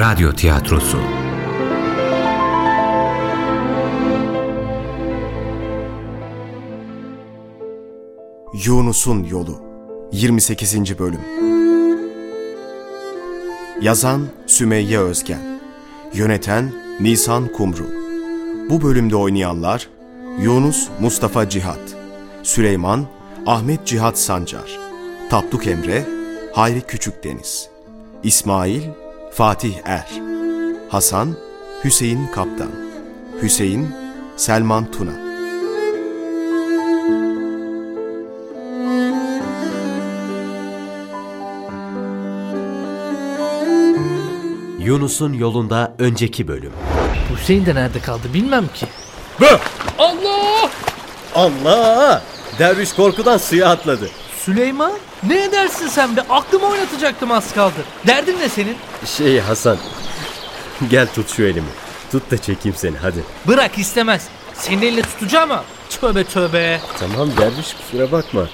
Radyo Tiyatrosu Yunus'un Yolu 28. Bölüm Yazan Sümeyye Özgen Yöneten Nisan Kumru Bu bölümde oynayanlar Yunus Mustafa Cihat Süleyman Ahmet Cihat Sancar Tapduk Emre Hayri Küçükdeniz İsmail Fatih Er Hasan Hüseyin Kaptan Hüseyin Selman Tuna Yunus'un yolunda önceki bölüm. Hüseyin de nerede kaldı bilmem ki. Allah! Allah! Derviş korkudan suya atladı. Süleyman ne edersin sen be? Aklımı oynatacaktım az kaldı. Derdin ne senin? Şey Hasan, gel tut şu elimi. Tut da çekeyim seni hadi. Bırak istemez. Senin eline tutacağım ama. Tövbe tövbe. Tamam derviş kusura bakma.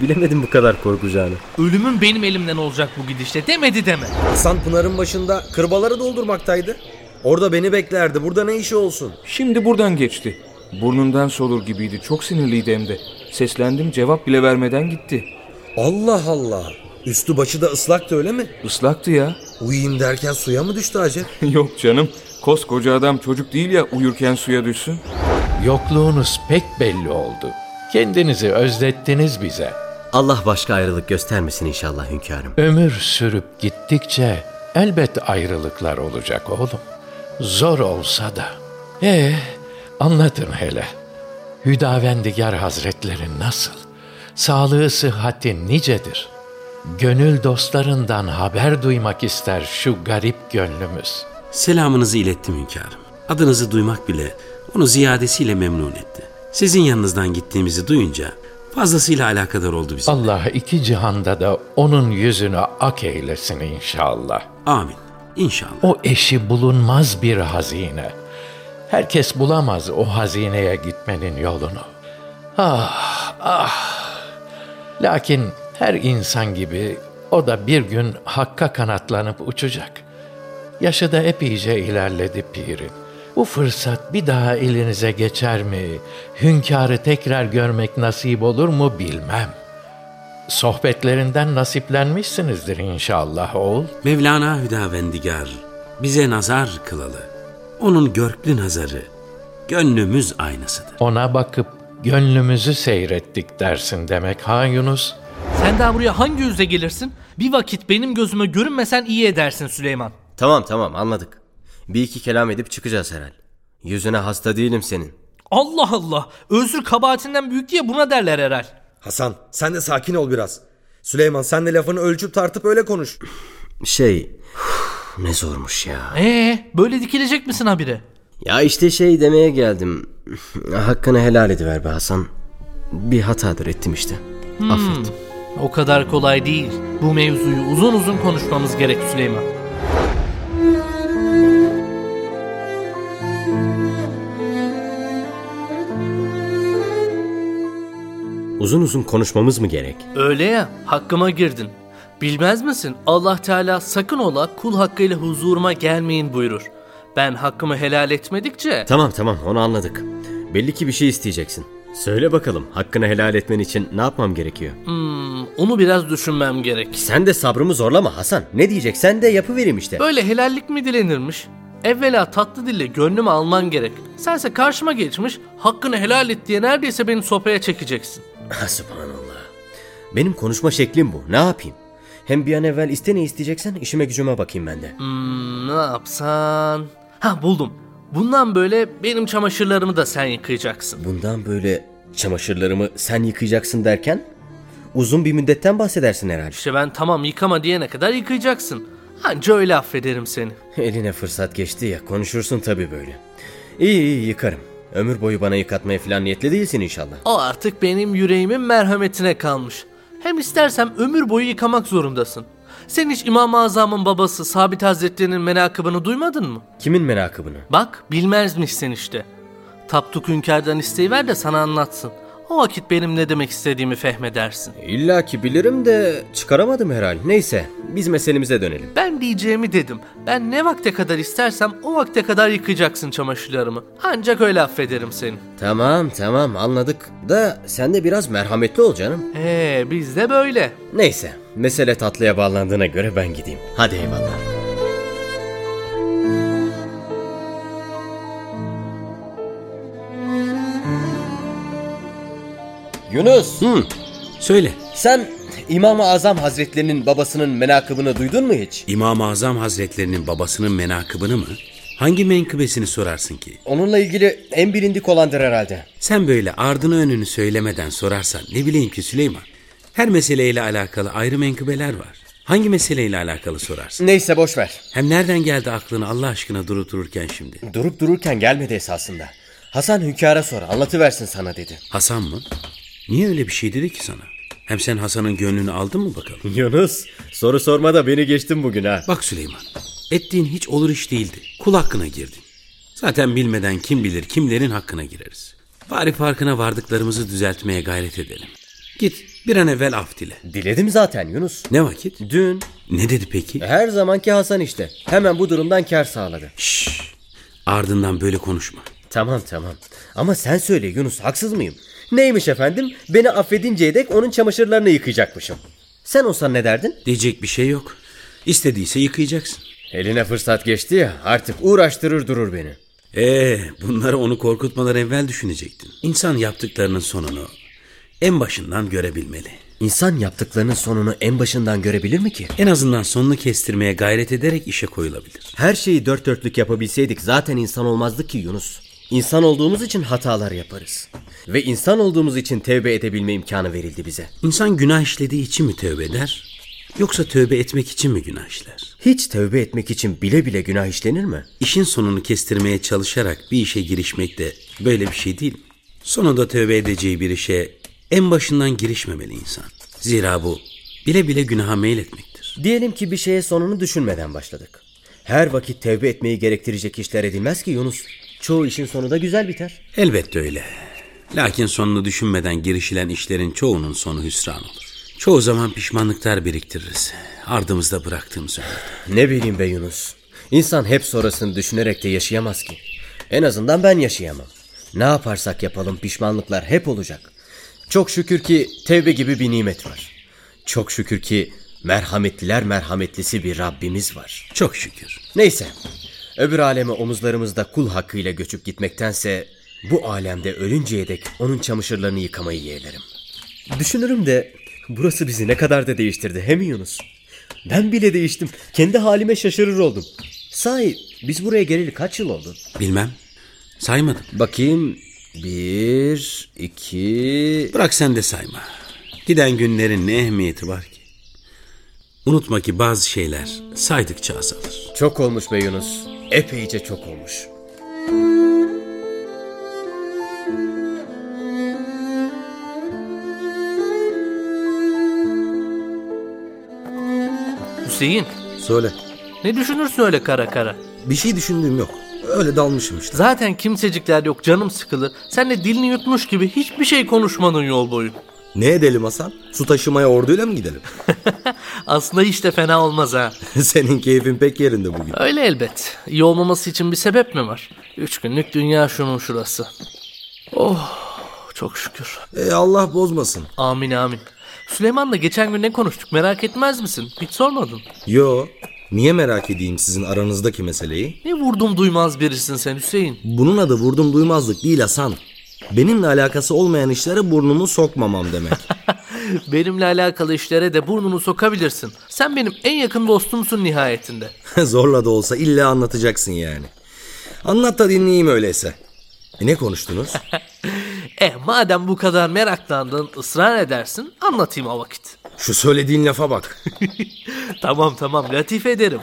Bilemedim bu kadar korkacağını. Ölümün benim elimden olacak bu gidişle demedi deme. Hasan Pınar'ın başında kırbaları doldurmaktaydı. Orada beni beklerdi. Burada ne işi olsun? Şimdi buradan geçti. Burnundan solur gibiydi. Çok sinirliydi hem de. Seslendim cevap bile vermeden gitti. Allah Allah. Üstü başı da ıslaktı öyle mi? Islaktı ya. Uyuyayım derken suya mı düştü acep? Yok canım. Koskoca adam çocuk değil ya uyurken suya düşsün. Yokluğunuz pek belli oldu. Kendinizi özlettiniz bize. Allah başka ayrılık göstermesin inşallah hünkârım. Ömür sürüp gittikçe elbet ayrılıklar olacak oğlum. Zor olsa da. Ee, anlatın hele. Hüdavendigar Hazretleri nasıl? Sağlığı sıhhati nicedir? Gönül dostlarından haber duymak ister şu garip gönlümüz. Selamınızı ilettim hünkârım. Adınızı duymak bile onu ziyadesiyle memnun etti. Sizin yanınızdan gittiğimizi duyunca fazlasıyla alakadar oldu bize. Allah iki cihanda da onun yüzünü ak eylesin inşallah. Amin. İnşallah. O eşi bulunmaz bir hazine. Herkes bulamaz o hazineye gitmenin yolunu. Ah, ah. Lakin her insan gibi o da bir gün hakka kanatlanıp uçacak. Yaşı da epeyce ilerledi pirin. Bu fırsat bir daha elinize geçer mi? Hünkârı tekrar görmek nasip olur mu bilmem. Sohbetlerinden nasiplenmişsinizdir inşallah oğul. Mevlana Hüdavendigar bize nazar kılalı. Onun görklü nazarı gönlümüz aynasıdır. Ona bakıp gönlümüzü seyrettik dersin demek ha Yunus? Sen daha buraya hangi yüzle gelirsin? Bir vakit benim gözüme görünmesen iyi edersin Süleyman. Tamam tamam anladık. Bir iki kelam edip çıkacağız herhal. Yüzüne hasta değilim senin. Allah Allah. Özür kabahatinden büyük diye buna derler herhal. Hasan sen de sakin ol biraz. Süleyman sen de lafını ölçüp tartıp öyle konuş. Şey ne zormuş ya. Ee, böyle dikilecek misin habire? Ya işte şey demeye geldim. Hakkını helal ediver be Hasan. Bir hatadır ettim işte. Affet. O kadar kolay değil. Bu mevzuyu uzun uzun konuşmamız gerek Süleyman. Uzun uzun konuşmamız mı gerek? Öyle ya, hakkıma girdin. Bilmez misin? Allah Teala sakın ola kul hakkıyla huzuruma gelmeyin buyurur. Ben hakkımı helal etmedikçe Tamam tamam onu anladık. Belli ki bir şey isteyeceksin. Söyle bakalım hakkını helal etmen için ne yapmam gerekiyor? hmm, onu biraz düşünmem gerek. Sen de sabrımı zorlama Hasan. Ne diyeceksen de yapıvereyim işte. Böyle helallik mi dilenirmiş? Evvela tatlı dille gönlümü alman gerek. Sense karşıma geçmiş, hakkını helal et diye neredeyse beni sopaya çekeceksin. Ha, Subhanallah. Benim konuşma şeklim bu. Ne yapayım? Hem bir an evvel iste ne isteyeceksen işime gücüme bakayım ben de. Hmm, ne yapsan? Ha buldum. Bundan böyle benim çamaşırlarımı da sen yıkayacaksın. Bundan böyle çamaşırlarımı sen yıkayacaksın derken uzun bir müddetten bahsedersin herhalde. İşte ben tamam yıkama diyene kadar yıkayacaksın. Anca öyle affederim seni. Eline fırsat geçti ya konuşursun tabii böyle. İyi iyi yıkarım. Ömür boyu bana yıkatmaya falan niyetli değilsin inşallah. O artık benim yüreğimin merhametine kalmış. Hem istersem ömür boyu yıkamak zorundasın. Sen hiç İmam-ı Azam'ın babası Sabit Hazretleri'nin menakıbını duymadın mı? Kimin menakıbını? Bak bilmezmişsin işte. Tapduk hünkârdan isteği ver de sana anlatsın. O vakit benim ne demek istediğimi fehmedersin. İlla ki bilirim de çıkaramadım herhal. Neyse biz meselemize dönelim. Ben diyeceğimi dedim. Ben ne vakte kadar istersem o vakte kadar yıkayacaksın çamaşırlarımı. Ancak öyle affederim seni. Tamam tamam anladık. Da sen de biraz merhametli ol canım. Ee biz de böyle. Neyse mesele tatlıya bağlandığına göre ben gideyim. Hadi eyvallah. Yunus, Söyle. sen İmam-ı Azam Hazretlerinin babasının menakıbını duydun mu hiç? İmam-ı Azam Hazretlerinin babasının menakıbını mı? Hangi menkıbesini sorarsın ki? Onunla ilgili en bilindik olandır herhalde. Sen böyle ardını önünü söylemeden sorarsan ne bileyim ki Süleyman. Her meseleyle alakalı ayrı menkıbeler var. Hangi meseleyle alakalı sorarsın? Neyse boş ver. Hem nereden geldi aklına Allah aşkına durup dururken şimdi? Durup dururken gelmedi esasında. Hasan hünkâra sor anlatıversin sana dedi. Hasan mı? Niye öyle bir şey dedi ki sana? Hem sen Hasan'ın gönlünü aldın mı bakalım? Yunus soru sorma da beni geçtin bugün ha. Bak Süleyman, ettiğin hiç olur iş değildi. Kul hakkına girdin. Zaten bilmeden kim bilir kimlerin hakkına gireriz. Bari farkına vardıklarımızı düzeltmeye gayret edelim. Git bir an evvel af dile. Diledim zaten Yunus. Ne vakit? Dün Ne dedi peki? her zamanki Hasan işte. Hemen bu durumdan kar sağladı. Şşş, ardından böyle konuşma. Tamam tamam. Ama sen söyle Yunus haksız mıyım? Neymiş efendim? Beni affedinceye dek onun çamaşırlarını yıkayacakmışım. Sen olsan ne derdin? Diyecek bir şey yok. İstediyse yıkayacaksın. Eline fırsat geçti ya artık uğraştırır durur beni. Ee, bunları onu korkutmadan evvel düşünecektin. İnsan yaptıklarının sonunu en başından görebilmeli. İnsan yaptıklarının sonunu en başından görebilir mi ki? En azından sonunu kestirmeye gayret ederek işe koyulabilir. Her şeyi dört dörtlük yapabilseydik zaten insan olmazdık ki Yunus. İnsan olduğumuz için hatalar yaparız. Ve insan olduğumuz için tevbe edebilme imkanı verildi bize. İnsan günah işlediği için mi tövbe eder? Yoksa tövbe etmek için mi günah işler? Hiç tevbe etmek için bile bile günah işlenir mi? İşin sonunu kestirmeye çalışarak bir işe girişmek de böyle bir şey değil? Sonunda tövbe edeceği bir işe en başından girişmemeli insan. Zira bu bile bile günaha meyletmektir. Diyelim ki bir şeye sonunu düşünmeden başladık. Her vakit tevbe etmeyi gerektirecek işler edilmez ki Yunus. Çoğu işin sonu da güzel biter. Elbette öyle. Lakin sonunu düşünmeden girişilen işlerin çoğunun sonu hüsran olur. Çoğu zaman pişmanlıklar biriktiririz. Ardımızda bıraktığımız ömürde. Ne bileyim be Yunus. İnsan hep sonrasını düşünerek de yaşayamaz ki. En azından ben yaşayamam. Ne yaparsak yapalım pişmanlıklar hep olacak. Çok şükür ki tevbe gibi bir nimet var. Çok şükür ki merhametliler merhametlisi bir Rabbimiz var. Çok şükür. Neyse. Öbür aleme omuzlarımızda kul hakkıyla göçüp gitmektense bu alemde ölünceye dek onun çamaşırlarını yıkamayı yeğlerim. Düşünürüm de burası bizi ne kadar da değiştirdi he mi Yunus? Ben bile değiştim. Kendi halime şaşırır oldum. Sahi biz buraya geleli kaç yıl oldu? Bilmem. Saymadım. Bakayım. Bir, iki... Bırak sen de sayma. Giden günlerin ne ehemmiyeti var ki? Unutma ki bazı şeyler saydıkça azalır. Çok olmuş be Yunus. Epeyce çok olmuş. Hüseyin Söyle. ne düşünürsün öyle kara kara? Bir şey düşündüğüm yok. Öyle dalmışım işte. Zaten kimsecikler yok canım sıkılır. Sen de dilini yutmuş gibi hiçbir şey konuşmadın yol boyu. Ne edelim Hasan? Su taşımaya orduyla mı gidelim? Aslında hiç de fena olmaz ha. Senin keyfin pek yerinde bugün. Öyle elbet. İyi olmaması için bir sebep mi var? Üç günlük dünya şunun şurası. Oh çok şükür. E Allah bozmasın. Amin amin. Süleyman'la geçen gün ne konuştuk merak etmez misin? Hiç sormadın. Yo. Niye merak edeyim sizin aranızdaki meseleyi? Ne vurdum duymaz birisin sen Hüseyin. Bunun adı vurdum duymazlık değil Hasan. Benimle alakası olmayan işlere burnumu sokmamam demek. Benimle alakalı işlere de burnunu sokabilirsin. Sen benim en yakın dostumsun nihayetinde. Zorla da olsa illa anlatacaksın yani. Anlat da dinleyeyim öyleyse. E ne konuştunuz? Eh madem bu kadar meraklandın ısrar edersin anlatayım o vakit. Şu söylediğin lafa bak. tamam tamam latif ederim.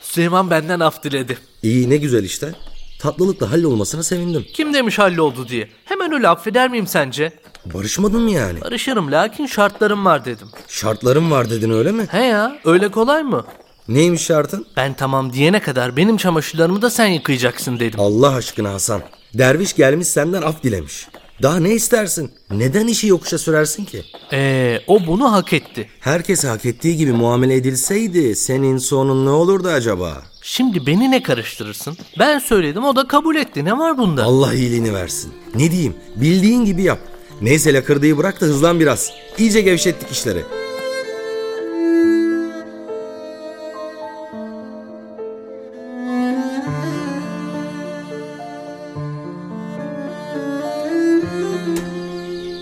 Süleyman benden af diledi. İyi ne güzel işte. Tatlılıkla hallolmasına sevindim. Kim demiş halloldu diye. Hemen öyle affeder miyim sence? Barışmadın mı yani? Barışırım lakin şartlarım var dedim. Şartlarım var dedin öyle mi? He ya öyle kolay mı? Neymiş şartın? Ben tamam diyene kadar benim çamaşırlarımı da sen yıkayacaksın dedim. Allah aşkına Hasan. Derviş gelmiş senden af dilemiş. Daha ne istersin? Neden işi yokuşa sürersin ki? Ee, o bunu hak etti. Herkese hak ettiği gibi muamele edilseydi senin sonun ne olurdu acaba? Şimdi beni ne karıştırırsın? Ben söyledim o da kabul etti. Ne var bunda? Allah iyiliğini versin. Ne diyeyim? Bildiğin gibi yap. Neyse lakırdıyı bırak da hızlan biraz. İyice gevşettik işleri.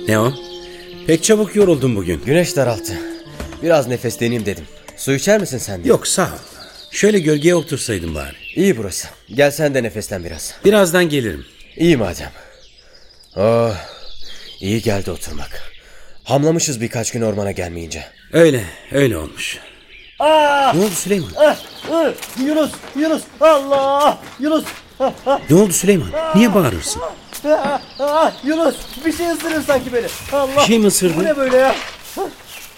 Ne o? Pek çabuk yoruldun bugün. Güneş daralttı. Biraz nefesleneyim dedim. Su içer misin sen de? Yok sağ ol. Şöyle gölgeye otursaydın bari. İyi burası. Gel sen de nefeslen biraz. Birazdan gelirim. İyi madem. Oh, iyi geldi oturmak. Hamlamışız birkaç gün ormana gelmeyince. Öyle, öyle olmuş. Ne oldu Süleyman? Yunus, Yunus, Allah, Yunus, Ne oldu Süleyman? Niye bağırırsın? ah, Yunus, bir şey ısırır sanki beni. Allah, Bir şey mi ısırdı? bu ne böyle ya?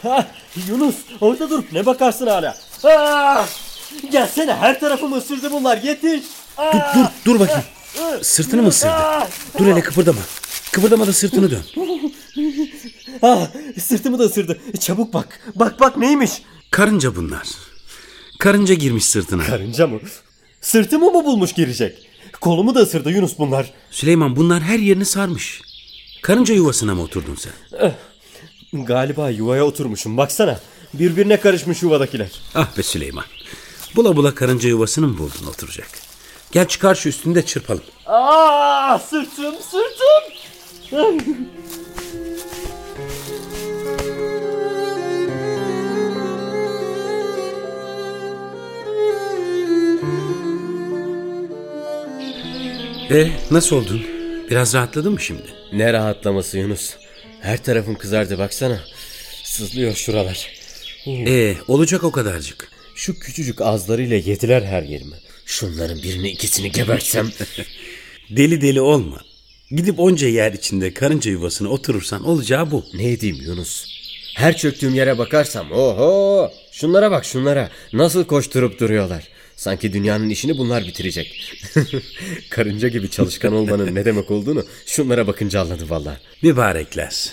Ah, Yunus, orada dur, ne bakarsın hala? Ah, gelsene, her tarafımı ısırdı bunlar, yetiş. Dur, dur, dur bakayım. Sırtını mı ısırdı? Dur hele kıpırdama. Kıpırdama da sırtını dön. Ah, sırtımı da ısırdı. Çabuk bak, bak bak neymiş? Karınca bunlar. Karınca girmiş sırtına. Karınca mı? Sırtımı mı bulmuş girecek? Kolumu da ısırdı Yunus bunlar. Süleyman bunlar her yerini sarmış. Karınca yuvasına mı oturdun sen? Galiba yuvaya oturmuşum, baksana. Birbirine karışmış yuvadakiler. Ah be Süleyman. Bula bula karınca yuvasını mı buldun oturacak? Gel çıkar şu üstünde çırpalım. Aa, Ah, sırtım, sırtım. E nasıl oldun? Biraz rahatladın mı şimdi? Ne rahatlaması Yunus. Her tarafım kızardı baksana. Sızlıyor şuralar. E olacak o kadarcık. Şu küçücük ağızlarıyla yediler her yerimi. Şunların birini ikisini gebertsem. Deli deli olma. Gidip onca yer içinde karınca yuvasına oturursan olacağı bu. ne edeyim Yunus? Her çöktüğüm yere bakarsam oho şunlara bak şunlara nasıl koşturup duruyorlar. Sanki dünyanın işini bunlar bitirecek. Karınca gibi çalışkan olmanın ne demek olduğunu şunlara bakınca anladı valla. Mübarekler.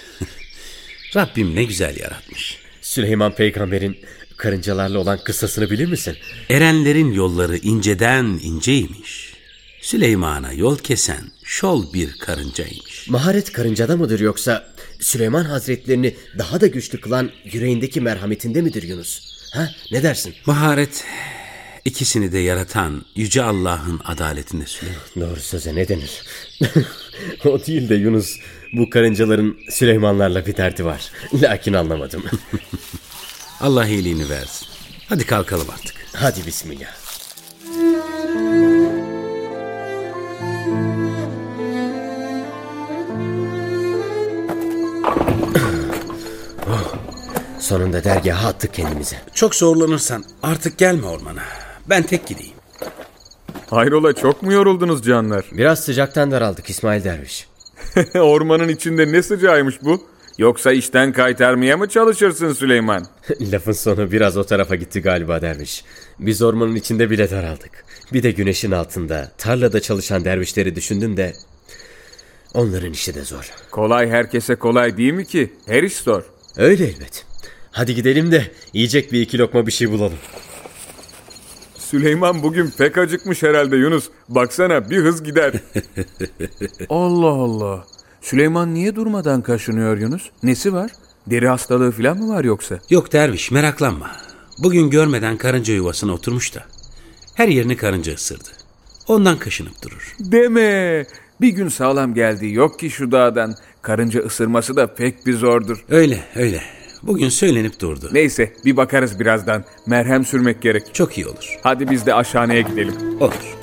Rabbim ne güzel yaratmış. Süleyman peygamberin karıncalarla olan kıssasını bilir misin? Erenlerin yolları inceden inceymiş. Süleyman'a yol kesen şol bir karıncaymış. Maharet karıncada mıdır yoksa Süleyman Hazretlerini daha da güçlü kılan yüreğindeki merhametinde midir Yunus? Ha ne dersin? Maharet ikisini de yaratan Yüce Allah'ın adaletinde Süleyman. Doğru söze ne denir? o değil de Yunus bu karıncaların Süleymanlarla bir derdi var. Lakin anlamadım. Allah iyiliğini versin. Hadi kalkalım artık. Hadi bismillah. Oh, Sonunda dergaha attık kendimizi. Çok zorlanırsan artık gelme ormana. Ben tek gideyim. Hayrola çok mu yoruldunuz canlar? Biraz sıcaktan daraldık İsmail Derviş. Ormanın içinde ne sıcağıymış bu? Yoksa işten kaytarmaya mı çalışırsın Süleyman? Lafın sonu biraz o tarafa gitti galiba derviş. Biz ormanın içinde bile daraldık. Bir de güneşin altında, tarlada çalışan dervişleri düşündüm de... Onların işi de zor. Kolay herkese kolay değil mi ki? Her iş zor. Öyle elbet. Hadi gidelim de yiyecek bir iki lokma bir şey bulalım. Süleyman bugün pek acıkmış herhalde Yunus. Baksana bir hız gider. Allah Allah. Süleyman niye durmadan kaşınıyor Yunus? Nesi var? Deri hastalığı falan mı var yoksa? Yok derviş meraklanma. Bugün görmeden karınca yuvasına oturmuş da. Her yerini karınca ısırdı. Ondan kaşınıp durur. Deme. Bir gün sağlam geldiği yok ki şu dağdan. Karınca ısırması da pek bir zordur. Öyle öyle. Bugün söylenip durdu. Neyse bir bakarız birazdan. Merhem sürmek gerek. Çok iyi olur. Hadi biz de aşağıya gidelim. Olur.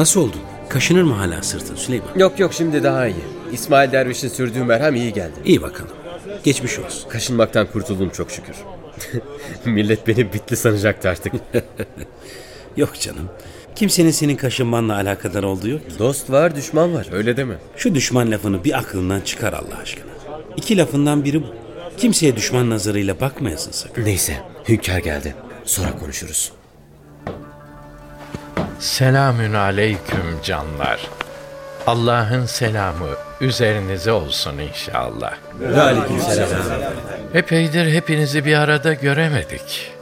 Nasıl oldun? Kaşınır mı hala sırtın Süleyman? Yok yok şimdi daha iyi. İsmail Derviş'in sürdüğü merhem iyi geldi. İyi bakalım. Geçmiş olsun. Kaşınmaktan kurtuldum çok şükür. Millet beni bitli sanacaktı artık. Yok canım. Kimsenin senin kaşınmanla alakadar olduğu yok ki. Dost var düşman var öyle deme. Şu düşman lafını bir aklından çıkar Allah aşkına. İki lafından biri bu. Kimseye düşman nazarıyla bakmayasın sakın. Neyse Hünkâr geldi. Sonra konuşuruz. Selamün aleyküm canlar. Allah'ın selamı üzerinize olsun inşallah. Epeydir hepinizi bir arada göremedik.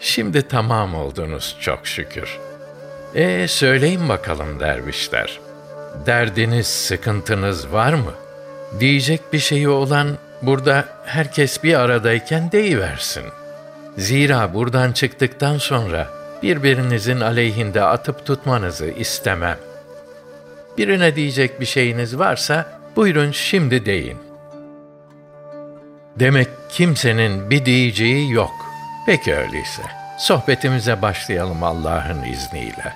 Şimdi tamam oldunuz çok şükür. E söyleyin bakalım dervişler. Derdiniz, sıkıntınız var mı? Diyecek bir şeyi olan burada herkes bir aradayken deyiversin. Zira buradan çıktıktan sonra birbirinizin aleyhinde atıp tutmanızı istemem. Birine diyecek bir şeyiniz varsa buyurun şimdi deyin. Demek kimsenin bir diyeceği yok. Peki öyleyse. Sohbetimize başlayalım Allah'ın izniyle.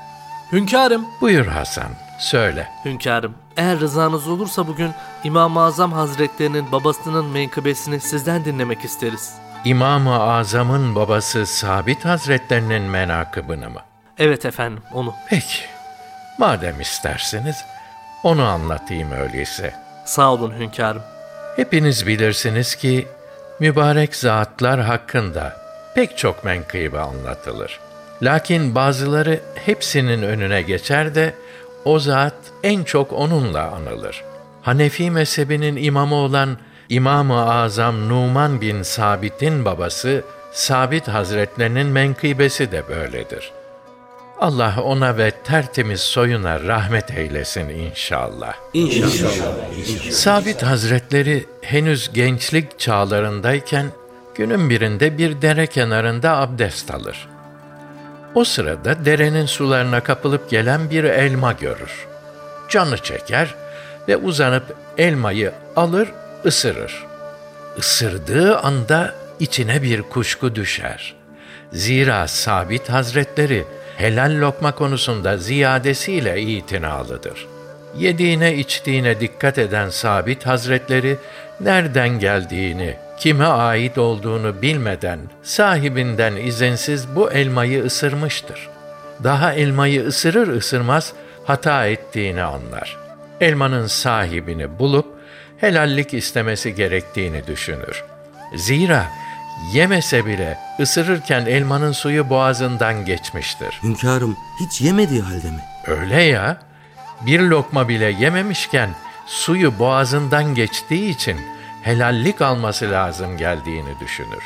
Hünkârım, Buyur Hasan, söyle. hünkârım. Eğer rızanız olursa bugün İmam-ı Azam Hazretlerinin babasının menkıbesini sizden dinlemek isteriz. İmam-ı Azam'ın babası Sabit Hazretlerinin menakıbını mı? Evet efendim, onu. Peki, madem isterseniz onu anlatayım öyleyse. Sağ olun hünkârım. Hepiniz bilirsiniz ki mübarek zatlar hakkında pek çok menkıbe anlatılır. Lakin bazıları hepsinin önüne geçer de o zat en çok onunla anılır. Hanefi mezhebinin imamı olan İmam-ı Azam Numan bin Sabit'in babası Sabit Hazretlerinin menkıbesi de böyledir. Allah ona ve tertemiz soyuna rahmet eylesin inşallah. İnşallah. Sabit Hazretleri henüz gençlik çağlarındayken günün birinde bir dere kenarında abdest alır. O sırada derenin sularına kapılıp gelen bir elma görür. Canı çeker ve uzanıp elmayı alır, ısırır. Isırdığı anda içine bir kuşku düşer. Zira Sabit Hazretleri helal lokma konusunda ziyadesiyle itinalıdır. Yediğine içtiğine dikkat eden Sabit Hazretleri nereden geldiğini, kime ait olduğunu bilmeden sahibinden izinsiz bu elmayı ısırmıştır. Daha elmayı ısırır ısırmaz hata ettiğini anlar. Elmanın sahibini bulup helallik istemesi gerektiğini düşünür. Zira yemese bile ısırırken elmanın suyu boğazından geçmiştir. Hünkârım hiç yemediği halde mi? Öyle ya. Bir lokma bile yememişken suyu boğazından geçtiği için helallik alması lazım geldiğini düşünür.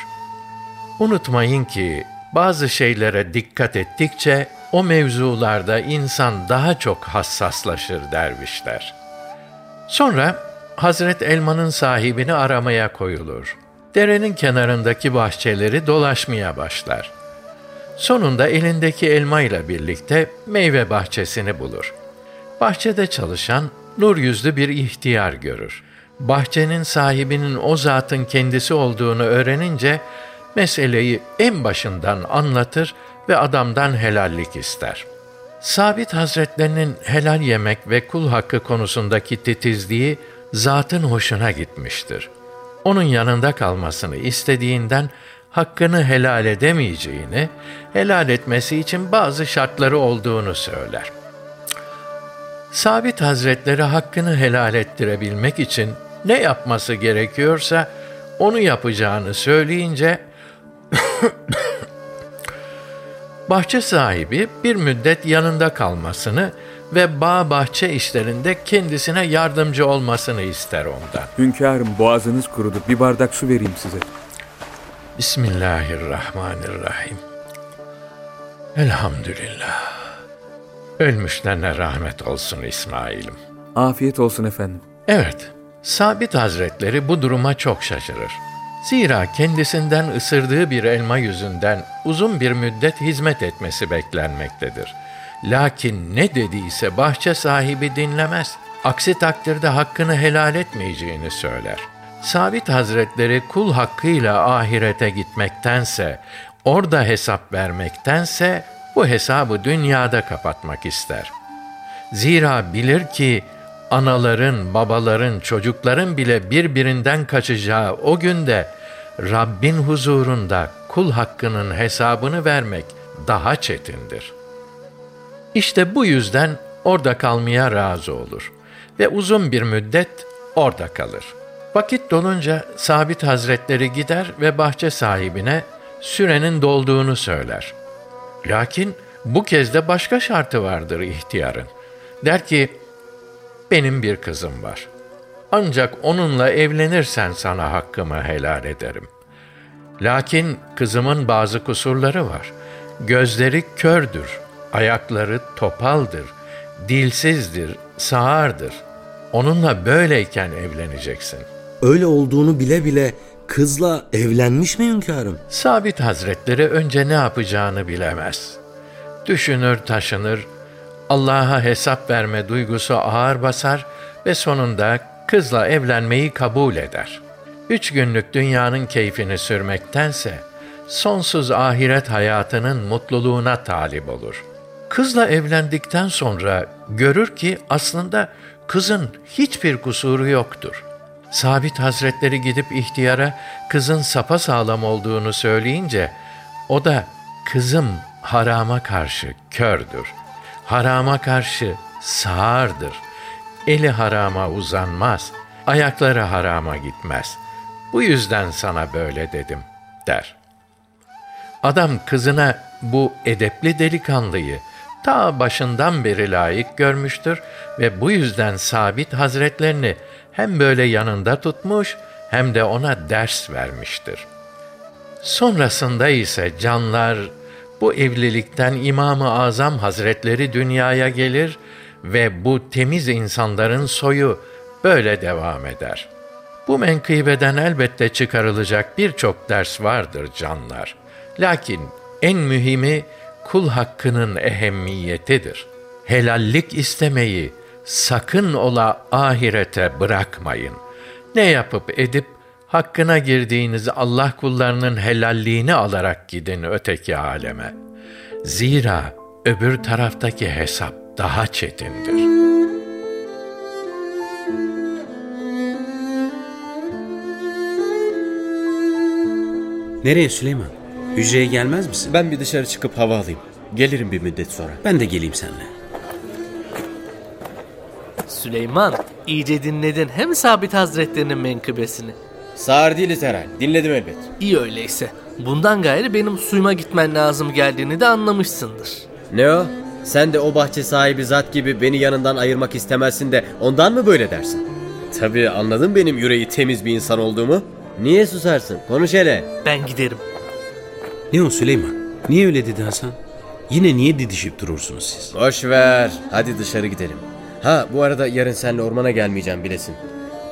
Unutmayın ki bazı şeylere dikkat ettikçe o mevzularda insan daha çok hassaslaşır dervişler. Sonra Hazret Elman'ın sahibini aramaya koyulur. Derenin kenarındaki bahçeleri dolaşmaya başlar. Sonunda elindeki elma ile birlikte meyve bahçesini bulur. Bahçede çalışan nur yüzlü bir ihtiyar görür. Bahçenin sahibinin o zatın kendisi olduğunu öğrenince meseleyi en başından anlatır ve adamdan helallik ister. Sabit Hazretlerinin helal yemek ve kul hakkı konusundaki titizliği zatın hoşuna gitmiştir. Onun yanında kalmasını istediğinden hakkını helal edemeyeceğini, helal etmesi için bazı şartları olduğunu söyler. Sabit Hazretleri hakkını helal ettirebilmek için ne yapması gerekiyorsa onu yapacağını söyleyince bahçe sahibi bir müddet yanında kalmasını ve bağ bahçe işlerinde kendisine yardımcı olmasını ister ondan. Hünkârım boğazınız kurudu. Bir bardak su vereyim size. Bismillahirrahmanirrahim. Elhamdülillah. Ölmüşlerine rahmet olsun İsmail'im. Afiyet olsun efendim. Evet, Sabit Hazretleri bu duruma çok şaşırır. Zira kendisinden ısırdığı bir elma yüzünden uzun bir müddet hizmet etmesi beklenmektedir. Lakin ne dediyse bahçe sahibi dinlemez. Aksi takdirde hakkını helal etmeyeceğini söyler. Sabit Hazretleri kul hakkıyla ahirete gitmektense, orada hesap vermektense bu hesabı dünyada kapatmak ister. Zira bilir ki anaların, babaların, çocukların bile birbirinden kaçacağı o günde Rabbin huzurunda kul hakkının hesabını vermek daha çetindir. İşte bu yüzden orada kalmaya razı olur ve uzun bir müddet orada kalır. Vakit dolunca Sabit Hazretleri gider ve bahçe sahibine sürenin dolduğunu söyler. Lakin bu kez de başka şartı vardır ihtiyarın. Der ki, benim bir kızım var. Ancak onunla evlenirsen sana hakkımı helal ederim. Lakin kızımın bazı kusurları var. Gözleri kördür, ayakları topaldır, dilsizdir, sağırdır. Onunla böyleyken evleneceksin. Öyle olduğunu bile bile kızla evlenmiş mi hünkârım? Sabit Hazretleri önce ne yapacağını bilemez. Düşünür taşınır, Allah'a hesap verme duygusu ağır basar ve sonunda kızla evlenmeyi kabul eder. Üç günlük dünyanın keyfini sürmektense, sonsuz ahiret hayatının mutluluğuna talip olur. Kızla evlendikten sonra görür ki aslında kızın hiçbir kusuru yoktur. Sabit Hazretleri gidip ihtiyara kızın sapa sağlam olduğunu söyleyince o da kızım harama karşı kördür. Harama karşı sağırdır. Eli harama uzanmaz. Ayakları harama gitmez. Bu yüzden sana böyle dedim der. Adam kızına bu edepli delikanlıyı ta başından beri layık görmüştür ve bu yüzden Sabit Hazretlerini hem böyle yanında tutmuş hem de ona ders vermiştir. Sonrasında ise canlar bu evlilikten İmam-ı Azam Hazretleri dünyaya gelir ve bu temiz insanların soyu böyle devam eder. Bu menkıbeden elbette çıkarılacak birçok ders vardır canlar. Lakin en mühimi kul hakkının ehemmiyetidir. Helallik istemeyi sakın ola ahirete bırakmayın. Ne yapıp edip hakkına girdiğiniz Allah kullarının helalliğini alarak gidin öteki aleme. Zira öbür taraftaki hesap daha çetindir. Nereye Süleyman? Hücreye gelmez misin? Ben bir dışarı çıkıp hava alayım. Gelirim bir müddet sonra. Ben de geleyim seninle. Süleyman, iyice dinledin hem Sabit Hazretlerinin menkıbesini. Sağır değiliz herhal. Dinledim elbet. İyi öyleyse. Bundan gayrı benim suyuma gitmen lazım geldiğini de anlamışsındır. Ne o? Sen de o bahçe sahibi zat gibi beni yanından ayırmak istemezsin de ondan mı böyle dersin? Tabii anladın benim yüreği temiz bir insan olduğumu. Niye susarsın? Konuş hele. Ben giderim. Ne o Süleyman? Niye öyle dedi Hasan? Yine niye didişip durursunuz siz? Boş ver. Hadi dışarı gidelim. Ha bu arada yarın seninle ormana gelmeyeceğim bilesin.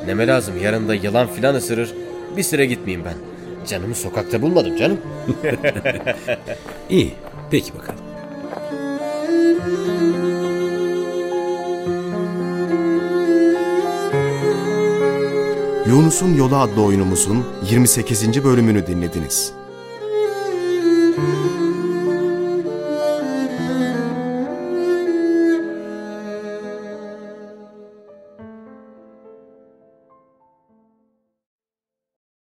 Neme lazım yarın da yılan filan ısırır. Bir süre gitmeyeyim ben. Canımı sokakta bulmadım canım. İyi, peki bakalım. Yunus'un Yolu adlı oyunumuzun 28. bölümünü dinlediniz.